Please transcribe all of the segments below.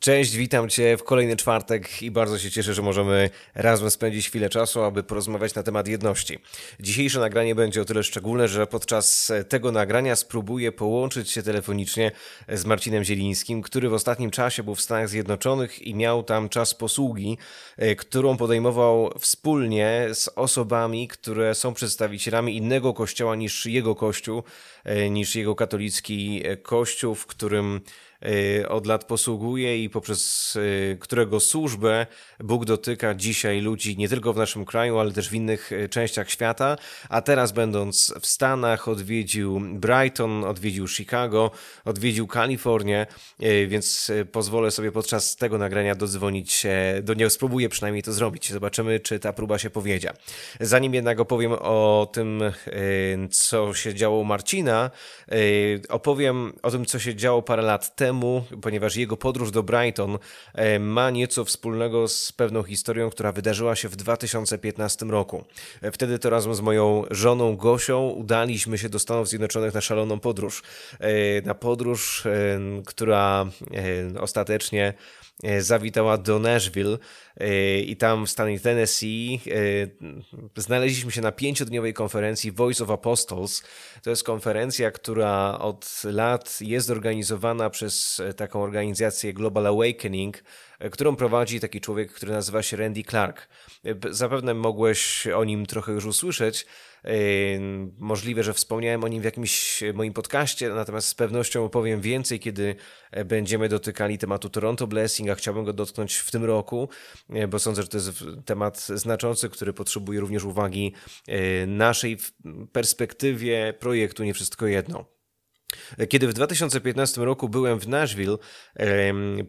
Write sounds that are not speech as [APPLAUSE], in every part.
Cześć, witam Cię w kolejny czwartek i bardzo się cieszę, że możemy razem spędzić chwilę czasu, aby porozmawiać na temat jedności. Dzisiejsze nagranie będzie o tyle szczególne, że podczas tego nagrania spróbuję połączyć się telefonicznie z Marcinem Zielińskim, który w ostatnim czasie był w Stanach Zjednoczonych i miał tam czas posługi, e, którą podejmował wspólnie z osobami, które są przedstawicielami innego kościoła niż jego kościół, e, niż jego katolicki kościół, w którym od lat posługuje i poprzez y, którego służbę Bóg dotyka dzisiaj ludzi nie tylko w naszym kraju, ale też w innych y, częściach świata. A teraz, będąc w Stanach, odwiedził Brighton, odwiedził Chicago, odwiedził Kalifornię, więc pozwolę sobie podczas tego nagrania dodzwonić się do niego, spróbuję przynajmniej to zrobić. Zobaczymy, czy ta próba się powiedzie. Zanim jednak opowiem o tym, co się działo u Marcina, opowiem o tym, co się działo parę lat temu temu, ponieważ jego podróż do Brighton e, ma nieco wspólnego z pewną historią, która wydarzyła się w 2015 roku. E, wtedy to razem z moją żoną Gosią udaliśmy się do Stanów Zjednoczonych na szaloną podróż. E, na podróż, która ostatecznie zawitała do Nashville i tam w stanie Tennessee znaleźliśmy się na pięciodniowej konferencji Voice of Apostles. To jest konferencja, która od lat jest organizowana przez E, taką organizację Global Awakening, e, którą prowadzi taki człowiek, który nazywa się Randy Clark. E, zapewne mogłeś o nim trochę już usłyszeć. Możliwe, że wspomniałem o nim w jakimś moim podcaście, natomiast z pewnością opowiem więcej, kiedy będziemy dotykali tematu Toronto Blessing, a chciałbym go dotknąć w tym roku, bo sądzę, że to jest temat znaczący, który potrzebuje również uwagi naszej w perspektywie projektu Nie Wszystko Jedno. Kiedy w 2015 roku byłem w Nashville,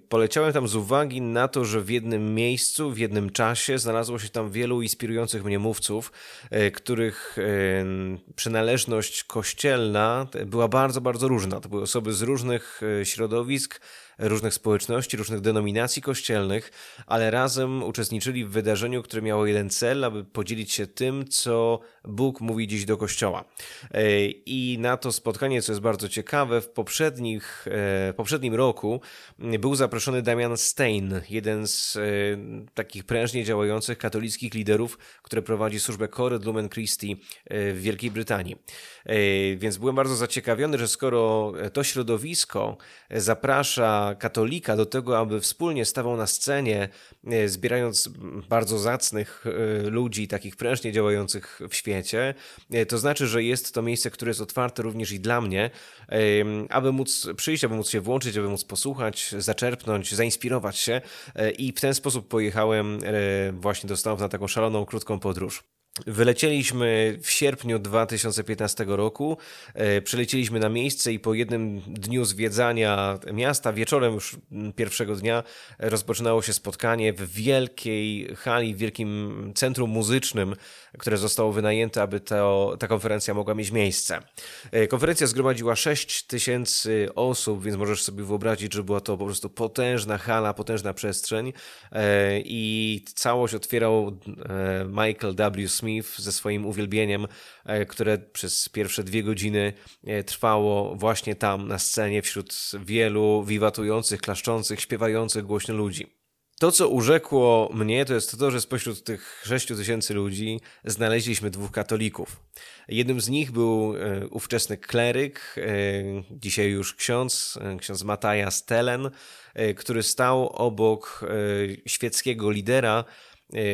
poleciałem tam z uwagi na to, że w jednym miejscu, w jednym czasie znalazło się tam wielu inspirujących mnie mówców, e, których przynależność kościelna była bardzo, bardzo różna. To były osoby z różnych e, środowisk, różnych społeczności, różnych denominacji kościelnych, ale razem uczestniczyli w wydarzeniu, które miało jeden cel, aby podzielić się tym, co Bóg mówi dziś do Kościoła. E, I na to spotkanie, co jest bardzo ciekawe, w poprzednich, e, poprzednim roku był zaproszony Damian Stein, jeden z e, takich prężnie działających katolickich liderów, który prowadzi służbę Cored Lumen Christi w Wielkiej Brytanii. Więc byłem bardzo zaciekawiony, że skoro to środowisko zaprasza katolika do tego, aby wspólnie stawał na scenie, e, zbierając bardzo zacnych e, ludzi, takich prężnie działających w świecie, e, to znaczy, że jest to miejsce, które jest otwarte również i dla mnie, aby móc przyjść, aby móc się włączyć, aby móc posłuchać, zaczerpnąć, zainspirować się i w ten sposób pojechałem właśnie do Stanów na taką szaloną, krótką podróż. Wylecieliśmy w sierpniu 2015 roku, e, przylecieliśmy na miejsce i po jednym dniu zwiedzania miasta, wieczorem już pierwszego dnia rozpoczynało się spotkanie w wielkiej hali, w wielkim centrum muzycznym, które zostało wynajęte, aby to, ta konferencja mogła mieć miejsce. E, konferencja zgromadziła 6 tysięcy osób, więc możesz sobie wyobrazić, że była to po prostu potężna hala, potężna przestrzeń e, i całość otwierał Michael W. Smith Smith ze swoim uwielbieniem, e, które przez pierwsze dwie godziny e, trwało właśnie tam na scenie wśród wielu wiwatujących, klaszczących, śpiewających głośno ludzi. To, co urzekło mnie, to jest to, że spośród tych 6 tysięcy ludzi znaleźliśmy dwóch katolików. Jednym z nich był e, ówczesny kleryk, dzisiaj już ksiądz, ksiądz Mataja Stelen, który stał obok świeckiego lidera,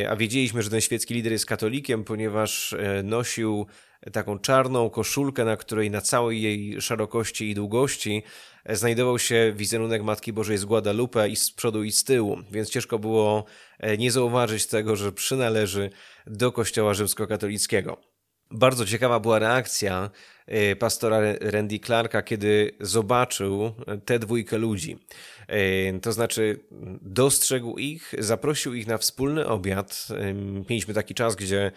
a wiedzieliśmy, że ten świecki lider jest katolikiem, ponieważ e, nosił taką czarną koszulkę, na której na całej jej szerokości i długości e, znajdował się wizerunek Matki Bożej z Guadalupe i z przodu i z tyłu, więc ciężko było nie zauważyć tego, że przynależy do kościoła rzymskokatolickiego. Bardzo ciekawa była reakcja pastora Randy Clarka, kiedy zobaczył tę dwójkę ludzi. To znaczy, dostrzegł ich, zaprosił ich na wspólny obiad. Mieliśmy taki czas, gdzie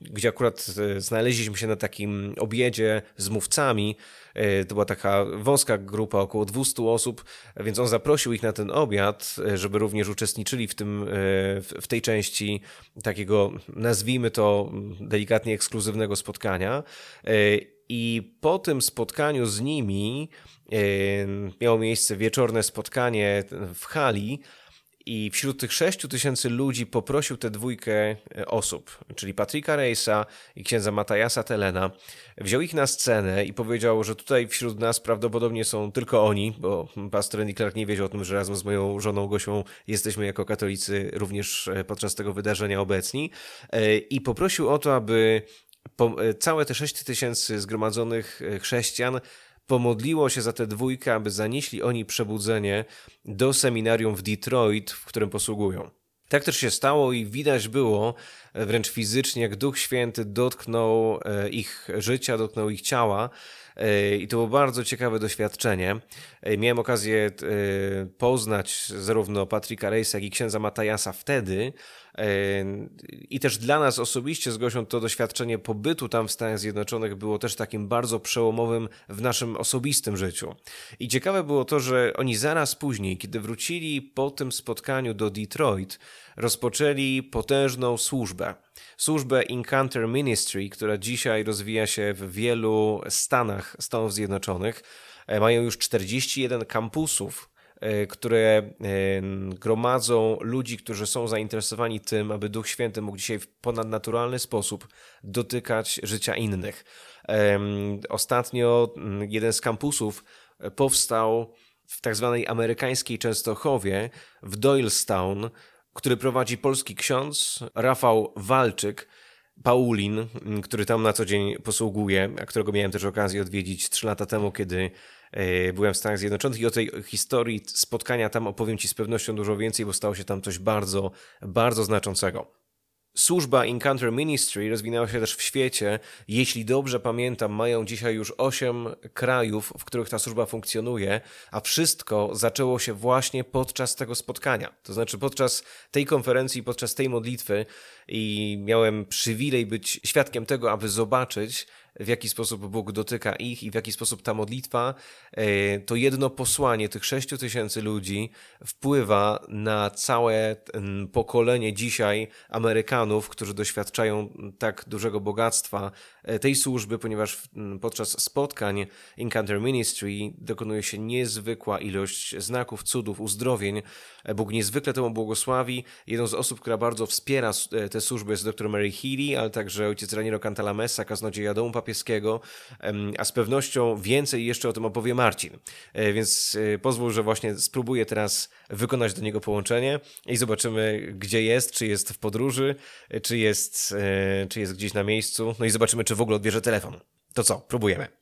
gdzie akurat e, znaleźliśmy się na takim obiedzie z mówcami. E, to była taka wąska grupa, około 200 osób, więc on zaprosił ich na ten obiad, e, żeby również uczestniczyli w, tym, w tej części takiego, nazwijmy to delikatnie ekskluzywnego spotkania. I po tym spotkaniu z nimi miało miejsce wieczorne spotkanie w hali, i wśród tych 6 tysięcy ludzi poprosił tę dwójkę e, osób, czyli Patryka Reisa i księdza Matajasa Telena. Wziął ich na scenę i powiedział, że tutaj wśród nas prawdopodobnie są tylko oni, bo pastor Andy Clark nie wiedział o tym, że razem z moją żoną Gosią jesteśmy jako katolicy również e, podczas tego wydarzenia obecni. E, I poprosił o to, aby całe te 6 tysięcy zgromadzonych chrześcijan pomodliło się za tę dwójkę, aby zanieśli oni przebudzenie do seminarium w Detroit, w którym posługują. Tak też się stało i widać było e, wręcz fizycznie, jak Duch Święty dotknął e, ich życia, dotknął ich ciała. E, I to było bardzo ciekawe doświadczenie. Miałem okazję poznać zarówno Patryka Rejsa, jak i księdza Matajasa wtedy, i też dla nas osobiście z Gosią to doświadczenie pobytu tam w Stanach Zjednoczonych było też takim bardzo przełomowym w naszym osobistym życiu. I ciekawe było to, że oni zaraz później, kiedy wrócili po tym spotkaniu do Detroit, rozpoczęli potężną służbę. Służbę Encounter Ministry, która dzisiaj rozwija się w wielu stanach Stanów Zjednoczonych. E, mają już 41 kampusów które e, gromadzą ludzi, którzy są zainteresowani tym, aby Duch Święty mógł dzisiaj w ponadnaturalny sposób dotykać życia innych. Ostatnio jeden z kampusów e, powstał w tak zwanej amerykańskiej Częstochowie w Doylestown, który prowadzi polski ksiądz Rafał Walczyk, Paulin, który tam na co dzień posługuje, a którego miałem też okazję odwiedzić 3 lata temu, kiedy E, byłem w Stanach Zjednoczonych i o tej historii spotkania tam opowiem Ci z pewnością dużo więcej, bo stało się tam coś bardzo, bardzo znaczącego. Służba Encounter Ministry rozwinęła się też w świecie. Jeśli dobrze pamiętam, mają dzisiaj już 8 krajów, w których ta służba funkcjonuje, a wszystko zaczęło się właśnie podczas tego spotkania. To znaczy podczas tej konferencji, podczas tej modlitwy i miałem przywilej być świadkiem tego, aby zobaczyć, w jaki sposób Bóg dotyka ich i w jaki sposób ta modlitwa, e, to jedno posłanie tych sześciu tysięcy ludzi wpływa na całe pokolenie dzisiaj Amerykanów, którzy doświadczają tak dużego bogactwa e, tej służby, ponieważ podczas spotkań Encounter Ministry dokonuje się niezwykła ilość znaków, cudów, uzdrowień. E, Bóg niezwykle temu błogosławi. Jedną z osób, która bardzo wspiera tę służbę jest dr Mary Healy, ale także ojciec Raniero Cantalamessa, kaznodzieja domu papieskiego, a z pewnością więcej jeszcze o tym opowie Marcin. E, więc e, pozwól, że właśnie spróbuję teraz wykonać do niego połączenie i zobaczymy, gdzie jest, czy jest w podróży, e, czy jest, czy jest gdzieś na miejscu, no i zobaczymy, czy w ogóle odbierze telefon. To co, próbujemy.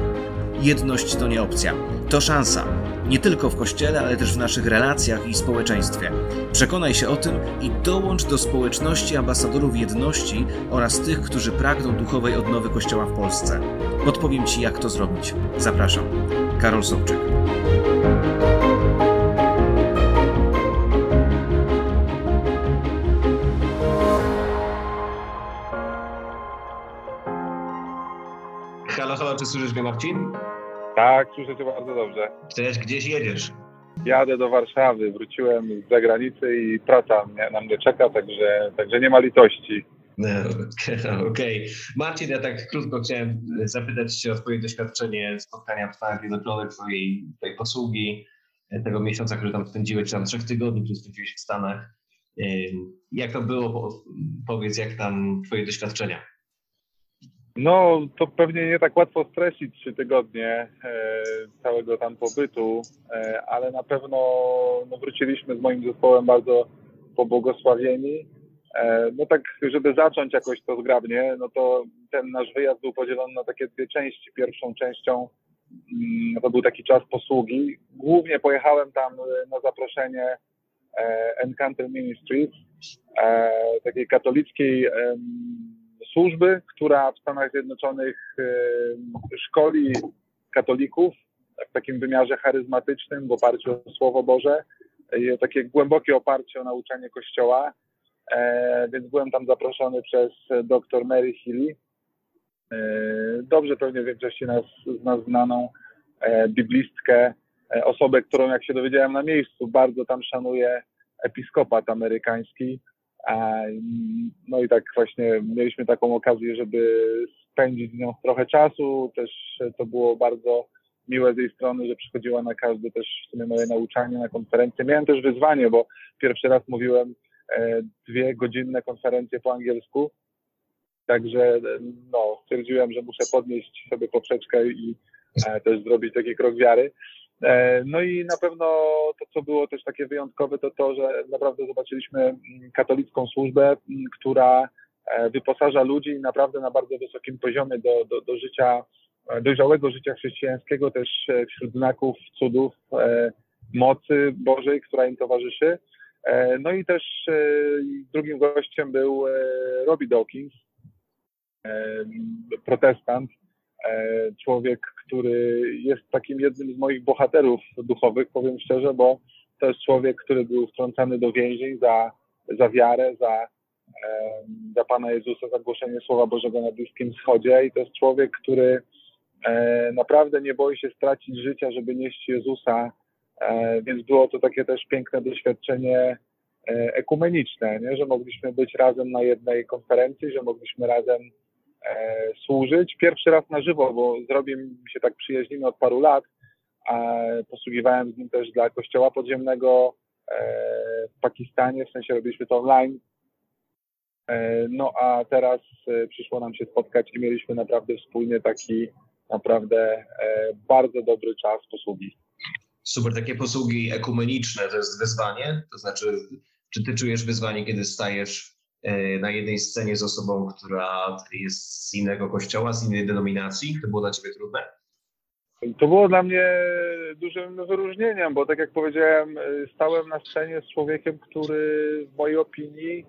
Jedność to nie opcja, to szansa. Nie tylko w kościele, ale też w naszych relacjach i społeczeństwie. Przekonaj się o tym i dołącz do społeczności ambasadorów jedności oraz tych, którzy pragną duchowej odnowy Kościoła w Polsce. Podpowiem Ci, jak to zrobić. Zapraszam. Karol Sobczyk. Czy słyszysz mnie, Marcin? Tak, słyszę cię bardzo dobrze. Cześć, gdzieś jedziesz? Jadę do Warszawy, wróciłem z zagranicy i praca mnie, na mnie czeka, także, także nie ma litości. No, Okej. [LAUGHS] Okay. Marcin, ja tak krótko chciałem zapytać Cię o Twoje doświadczenie spotkania w Stanach Zjednoczonych, Twojej, twojej posługi, tego miesiąca, który tam spędziłeś, czy tam trzech tygodni, które spędziłeś w Stanach. Jak to było? Powiedz, jak tam Twoje doświadczenia? No, to pewnie nie tak łatwo streścić trzy tygodnie e, całego tam pobytu, e, ale na pewno no, wróciliśmy z moim zespołem bardzo pobłogosławieni. E, no tak, żeby zacząć jakoś to zgrabnie, no to ten nasz wyjazd był podzielony na takie dwie części. Pierwszą częścią mm, to był taki czas posługi. Głównie pojechałem tam e, na zaproszenie Encounter Ministries, e, takiej katolickiej służby, która w Stanach Zjednoczonych szkoli katolików w takim wymiarze charyzmatycznym, w oparciu o Słowo Boże, takie głębokie oparcie o nauczanie Kościoła. więc byłem tam zaproszony przez dr Mary Healy, dobrze pewnie większości nas, z nas znaną biblistkę, osobę, którą jak się dowiedziałem na miejscu, bardzo tam szanuję episkopat amerykański. No i tak właśnie mieliśmy taką okazję, żeby spędzić z nią trochę czasu. Też to było bardzo miłe z jej strony, że przychodziła na każde też w sumie moje nauczanie, na konferencję. Miałem też wyzwanie, bo pierwszy raz mówiłem e, dwie godzinne konferencje po angielsku. Także no, stwierdziłem, że muszę podnieść sobie poprzeczkę i e, też zrobić taki krok wiary. E, no i na pewno to, co było też takie wyjątkowe, to to, że naprawdę zobaczyliśmy mm, katolicką służbę, mm, która e, wyposaża ludzi naprawdę na bardzo wysokim poziomie do, do, do życia, e, dojrzałego życia chrześcijańskiego, też wśród znaków, cudów, mocy Bożej, która im towarzyszy. No i też drugim gościem był Robbie Dawkins, protestant, człowiek, który jest takim jednym z moich bohaterów duchowych, powiem szczerze, bo to jest człowiek, który był wtrącany do więzień za, za wiarę, za, za Pana Jezusa, za głoszenie Słowa Bożego na Bliskim Wschodzie i to jest człowiek, który e, naprawdę nie boi się stracić życia, żeby nieść Jezusa, e, więc było to takie też piękne doświadczenie e, ekumeniczne, nie? że mogliśmy być razem na jednej konferencji, że mogliśmy razem e, służyć. Pierwszy raz na żywo, bo mi się tak przyjaźnimy od paru lat. Posługiwałem z nim też dla kościoła podziemnego e, w Pakistanie, w sensie robiliśmy to online. E, no a teraz e, przyszło nam się spotkać i mieliśmy naprawdę wspólnie taki naprawdę e, bardzo dobry czas posługi. Super, takie posługi ekumeniczne to jest wyzwanie? To znaczy, czy ty czujesz wyzwanie, kiedy stajesz E, na jednej scenie z osobą, która jest z innego kościoła, z innej denominacji? To było dla Ciebie trudne? To było dla mnie dużym wyróżnieniem, bo tak jak powiedziałem, stałem na scenie z człowiekiem, który w mojej opinii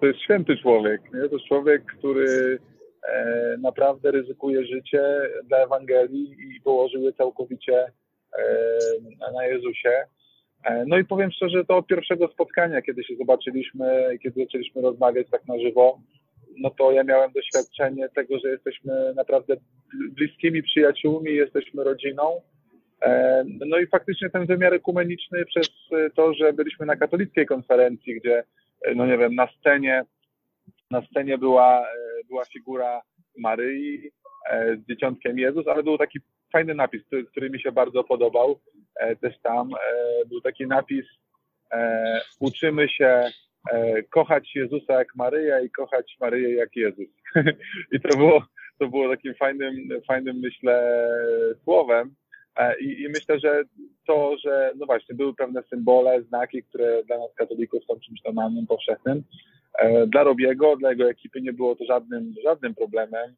to jest święty człowiek. Nie? To jest człowiek, który e, naprawdę ryzykuje życie dla Ewangelii i położył je całkowicie e, na Jezusie. E, no i powiem szczerze, to od pierwszego spotkania, kiedy się zobaczyliśmy, kiedy zaczęliśmy rozmawiać tak na żywo, no to ja miałem doświadczenie tego, że jesteśmy naprawdę bliskimi przyjaciółmi, jesteśmy rodziną. E, no i faktycznie ten wymiar ekumeniczny przez to, że byliśmy na katolickiej konferencji, gdzie, e, no nie wiem, na scenie, na scenie była, była figura Maryi z dzieciątkiem Jezus, ale był taki fajny napis, który, który mi się bardzo podobał też tam. E, był taki napis e, uczymy się kochać Jezusa jak Maryja i kochać Maryję jak Jezus. [LAUGHS] I to było, to było takim fajnym, fajnym myślę, słowem. I, I, myślę, że to, że no właśnie były pewne symbole, znaki, które dla nas katolików są czymś normalnym, powszechnym. Dla Robiego, dla jego ekipy nie było to żadnym, żadnym problemem.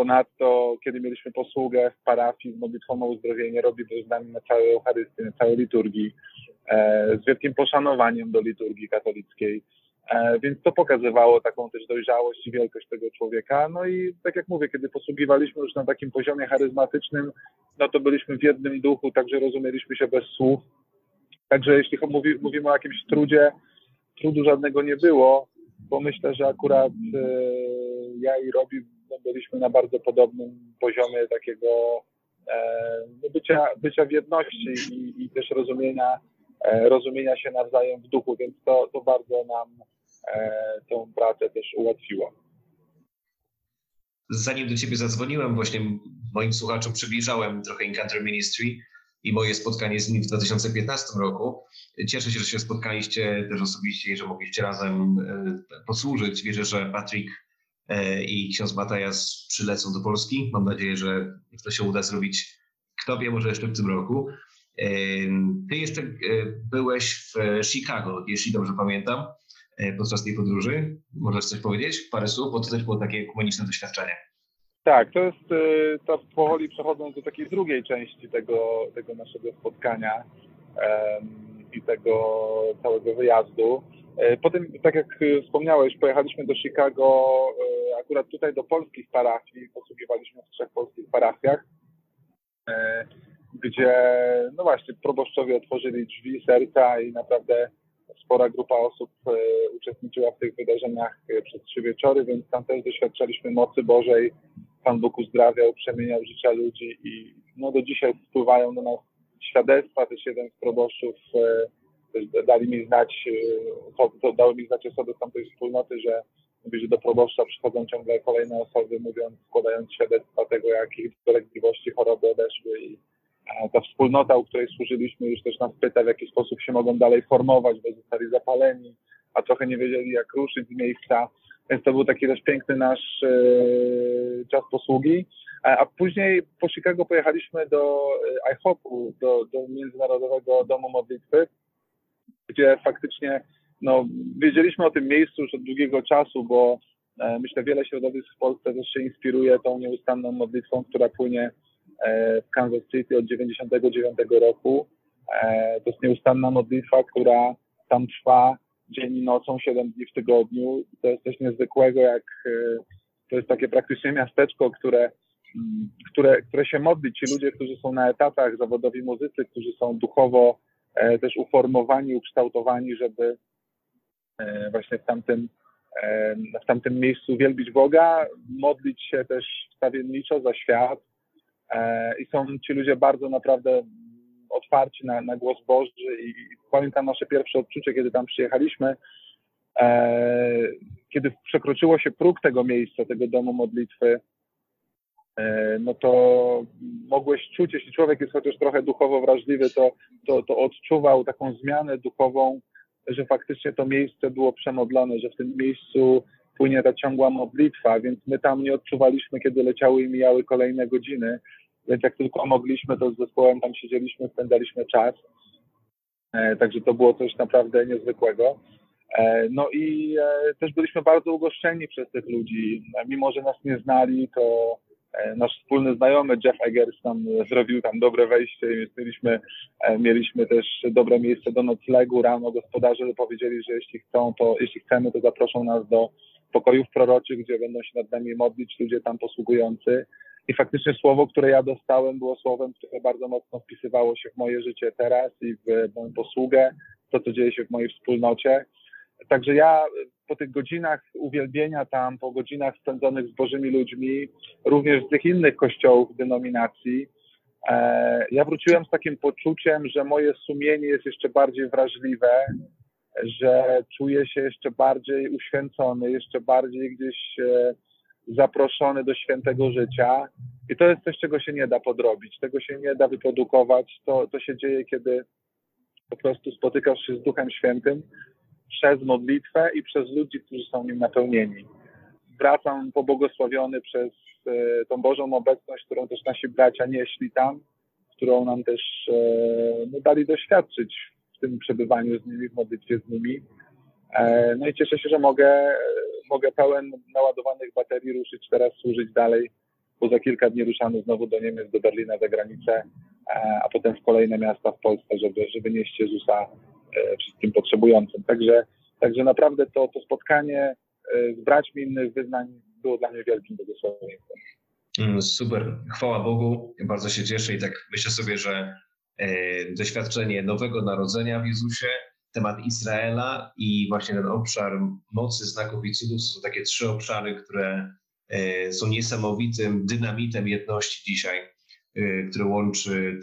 Ponadto, kiedy mieliśmy posługę w parafii z modlitwą o uzdrowienie, robi to z nami na całej Eucharystii, na całej liturgii, e, z wielkim poszanowaniem do liturgii katolickiej. E, więc to pokazywało taką też dojrzałość i wielkość tego człowieka. No i tak jak mówię, kiedy posługiwaliśmy już na takim poziomie charyzmatycznym, no to byliśmy w jednym duchu, także rozumieliśmy się bez słów. Także jeśli mówi, mówimy o jakimś trudzie, trudu żadnego nie było, bo myślę, że akurat e, ja i Robi byliśmy na bardzo podobnym poziomie takiego e, no, bycia, bycia w jedności i, i też rozumienia, e, rozumienia się nawzajem w duchu, więc to, to bardzo nam e, tą pracę też ułatwiło. Zanim do Ciebie zadzwoniłem, właśnie moim słuchaczom przybliżałem trochę Encounter Ministry i moje spotkanie z nim w 2015 roku. Cieszę się, że się spotkaliście też osobiście i że mogliście razem posłużyć. Wierzę, że Patryk E, i ksiądz Matajas przylecą do Polski. Mam nadzieję, że to się uda zrobić, kto wie, może jeszcze w tym roku. E, ty jeszcze e, byłeś w Chicago, jeśli dobrze pamiętam, podczas tej podróży. Możesz coś powiedzieć? Parę słów, bo to też było takie komuniczne doświadczenie. Tak, to jest, to powoli przechodząc do takiej drugiej części tego, tego naszego spotkania um, i tego całego wyjazdu. E, potem, tak jak wspomniałeś, pojechaliśmy do Chicago, e, akurat tutaj do polskich parafii, posługiwaliśmy w trzech polskich parafiach, e, gdzie, no właśnie, proboszczowie otworzyli drzwi serca i naprawdę spora grupa osób uczestniczyła w tych wydarzeniach przez trzy wieczory, więc tam też doświadczaliśmy mocy Bożej. Pan Bóg uzdrawiał, przemieniał życia ludzi i no, do dzisiaj wpływają do nas świadectwa. Też jeden z proboszczów dali mi znać, to dały mi znać osoby z tamtej wspólnoty, że że do proboszcza przychodzą ciągle kolejne osoby, mówiąc, składając świadectwa tego, jakich dolegliwości choroby odeszły i e, ta wspólnota, u której służyliśmy, już też nas pyta, w jaki sposób się mogą dalej formować, bo zostali zapaleni, a trochę nie wiedzieli, jak ruszyć z miejsca. Więc to był taki też piękny nasz e, czas posługi. A później po Chicago pojechaliśmy do e, IHOP-u, do, do Międzynarodowego Domu Modlitwy, gdzie faktycznie no, wiedzieliśmy o tym miejscu już od długiego czasu, bo e, myślę, wiele środowisk w Polsce też się inspiruje tą nieustanną modlitwą, która płynie e, w Kansas City od 99 roku. E, to jest nieustanna modlitwa, która tam trwa dzień i nocą, 7 dni w tygodniu. To jest coś niezwykłego, jak e, to jest takie praktycznie miasteczko, które, mm, które, które się modli. Ci ludzie, którzy są na etatach, zawodowi muzycy, którzy są duchowo też uformowani, ukształtowani, żeby E, właśnie w tamtym, e, w tamtym miejscu wielbić Boga, modlić się też stawienniczo za świat. E, i są ci ludzie bardzo naprawdę otwarci na, na głos Boży. I pamiętam nasze pierwsze odczucie, kiedy tam przyjechaliśmy, kiedy przekroczyło się próg tego miejsca, tego domu modlitwy, no to mogłeś czuć, jeśli człowiek jest chociaż trochę duchowo wrażliwy, to, to, to odczuwał taką zmianę duchową, że faktycznie to miejsce było przemodlone, że w tym miejscu płynie ta ciągła modlitwa, więc my tam nie odczuwaliśmy, kiedy leciały i mijały kolejne godziny, więc jak tylko mogliśmy, to z zespołem tam siedzieliśmy, spędzaliśmy czas. E, także to było coś naprawdę niezwykłego. E, no i e, też byliśmy bardzo ugoszczeni przez tych ludzi. Mimo, że nas nie znali, to E, nasz wspólny znajomy Jeff Eggers tam zrobił tam dobre wejście i mieliśmy, e, mieliśmy też dobre miejsce do noclegu. Rano gospodarze powiedzieli, że jeśli chcą, to jeśli chcemy, to zaproszą nas do pokojów proroczych, gdzie będą się nad nami modlić ludzie tam posługujący. I faktycznie słowo, które ja dostałem, było słowem, które bardzo mocno wpisywało się w moje życie teraz i w moją posługę, to co dzieje się w mojej wspólnocie. Także ja po tych godzinach uwielbienia tam, po godzinach spędzonych z Bożymi ludźmi, również z tych innych kościołów, denominacji, e, ja wróciłem z takim poczuciem, że moje sumienie jest jeszcze bardziej wrażliwe, że czuję się jeszcze bardziej uświęcony, jeszcze bardziej gdzieś e, zaproszony do świętego życia. I to jest coś, czego się nie da podrobić, tego się nie da wyprodukować. To, to się dzieje, kiedy po prostu spotykasz się z Duchem Świętym przez modlitwę i przez ludzi, którzy są nim napełnieni. Wracam pobłogosławiony przez e, tą Bożą obecność, którą też nasi bracia nieśli tam, którą nam też e, no, dali doświadczyć w tym przebywaniu z nimi, w modlitwie z nimi. E, no i cieszę się, że mogę, mogę pełen naładowanych baterii ruszyć teraz, służyć dalej, bo za kilka dni ruszamy znowu do Niemiec, do Berlina za granicę, a potem w kolejne miasta w Polsce, żeby, żeby nieść Jezusa wszystkim potrzebującym. Także, także naprawdę to, to spotkanie e, z braćmi innych wyznań było dla mnie wielkim błogosławieństwem. Mm, super, chwała Bogu, bardzo się cieszę i tak myślę sobie, że e, doświadczenie nowego narodzenia w Jezusie, temat Izraela i właśnie ten obszar mocy, znaków i cudów są takie trzy obszary, które są niesamowitym dynamitem jedności dzisiaj, które łączy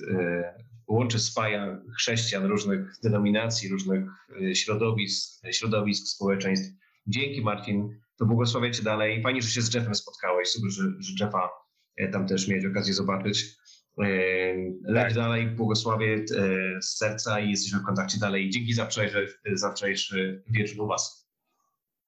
łączy, spaja chrześcijan różnych denominacji, różnych y, środowisk, środowisk społeczeństw. Dzięki Marcin, to błogosławię Cię dalej. Fajnie, że się z Jeffem spotkałeś, super, że, że Jeffa e, tam też mieć okazję zobaczyć. E, leć tak. dalej, błogosławię e, z serca i jesteśmy w kontakcie dalej. Dzięki za wczorajszy, za wczorajszy wieczór u Was.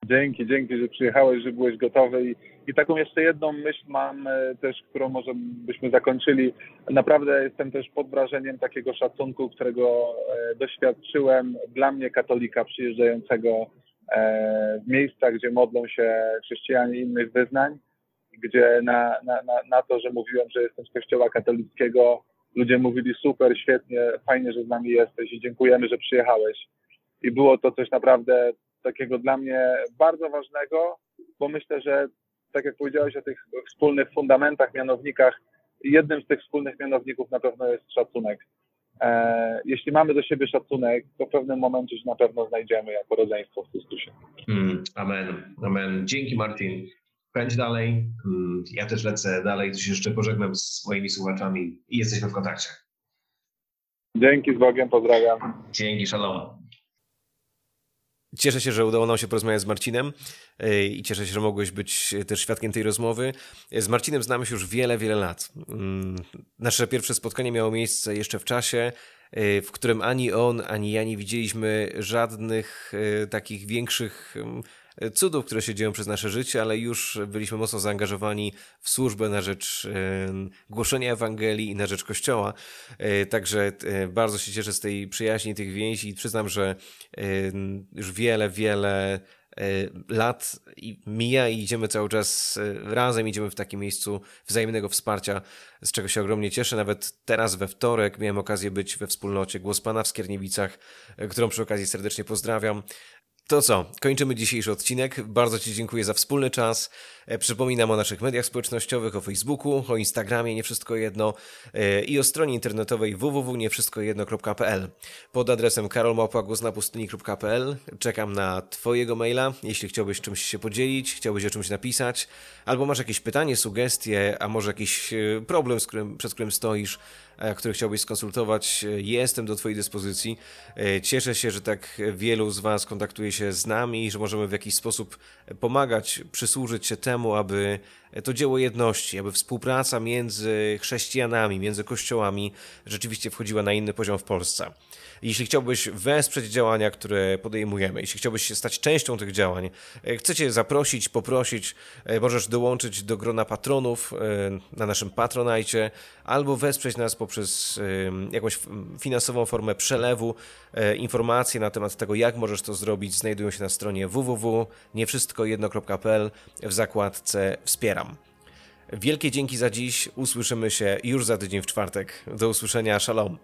Dzięki, dzięki, że przyjechałeś, że byłeś gotowy. I, I, taką jeszcze jedną myśl mam e, też, którą może byśmy zakończyli. Naprawdę jestem też pod wrażeniem takiego szacunku, którego e, doświadczyłem dla mnie katolika przyjeżdżającego e, w miejsca, gdzie modlą się chrześcijanie innych wyznań, gdzie na, na, na, na to, że mówiłem, że jestem z kościoła katolickiego, ludzie mówili super, świetnie, fajnie, że z nami jesteś i dziękujemy, że przyjechałeś. I było to coś naprawdę takiego dla mnie bardzo ważnego, bo myślę, że tak jak powiedziałeś o tych wspólnych fundamentach, mianownikach, jednym z tych wspólnych mianowników na pewno jest szacunek. e, jeśli mamy do siebie szacunek, to w pewnym momencie się na pewno znajdziemy jako rodzeństwo w Chrystusie. Mm, amen, amen. Dzięki Martin. Kręć dalej. Mm, ja też lecę dalej, coś jeszcze pożegnam z moimi słuchaczami i jesteśmy w kontakcie. Dzięki z Bogiem, pozdrawiam. Dzięki, shalom. Cieszę się, że udało nam się porozmawiać z Marcinem e, i cieszę się, że mogłeś być też świadkiem tej rozmowy. Z Marcinem znamy się już wiele, wiele lat. Mm, nasze pierwsze spotkanie miało miejsce jeszcze w czasie, e, w którym ani on, ani ja nie widzieliśmy żadnych e, takich większych mm, cudów, które się dzieją przez nasze życie, ale już byliśmy mocno zaangażowani w służbę na rzecz głoszenia Ewangelii i na rzecz Kościoła. E, także e, bardzo się cieszę z tej przyjaźni, tych więzi i przyznam, że już wiele, wiele e, lat mija i idziemy cały czas razem, idziemy w takim miejscu wzajemnego wsparcia, z czego się ogromnie cieszę. Nawet teraz we wtorek miałem okazję być we wspólnocie Głos Pana w Skierniewicach, którą przy okazji serdecznie pozdrawiam. To co, kończymy dzisiejszy odcinek. Bardzo Ci dziękuję za wspólny czas. E, przypominam o naszych mediach społecznościowych, o Facebooku, o Instagramie, nie wszystko jedno e, i o stronie internetowej www.niewszystkojedno.pl. Pod adresem karolmałpagłosnapustyni.pl czekam na Twojego maila, jeśli chciałbyś czymś się podzielić, chciałbyś o czymś napisać, albo masz jakieś pytanie, sugestie, a może jakiś e, problem, z którym, przed którym stoisz, który chciałbyś skonsultować, jestem do Twojej dyspozycji. Cieszę się, że tak wielu z Was kontaktuje się z nami, że możemy w jakiś sposób pomagać, przysłużyć się temu, aby to dzieło jedności, aby współpraca między chrześcijanami, między kościołami rzeczywiście wchodziła na inny poziom w Polsce. Jeśli chciałbyś wesprzeć działania, które podejmujemy, jeśli chciałbyś się stać częścią tych działań, e, chcecie zaprosić, poprosić, e, możesz dołączyć do grona patronów e, na naszym Patronajcie albo wesprzeć nas poprzez jakąś finansową formę przelewu. Informacje na temat tego, jak możesz to zrobić, znajdują się na stronie www.niewszystkojedno.pl w zakładce Wielkie dzięki za dziś. Usłyszymy się już za tydzień w czwartek. Do usłyszenia. Shalom.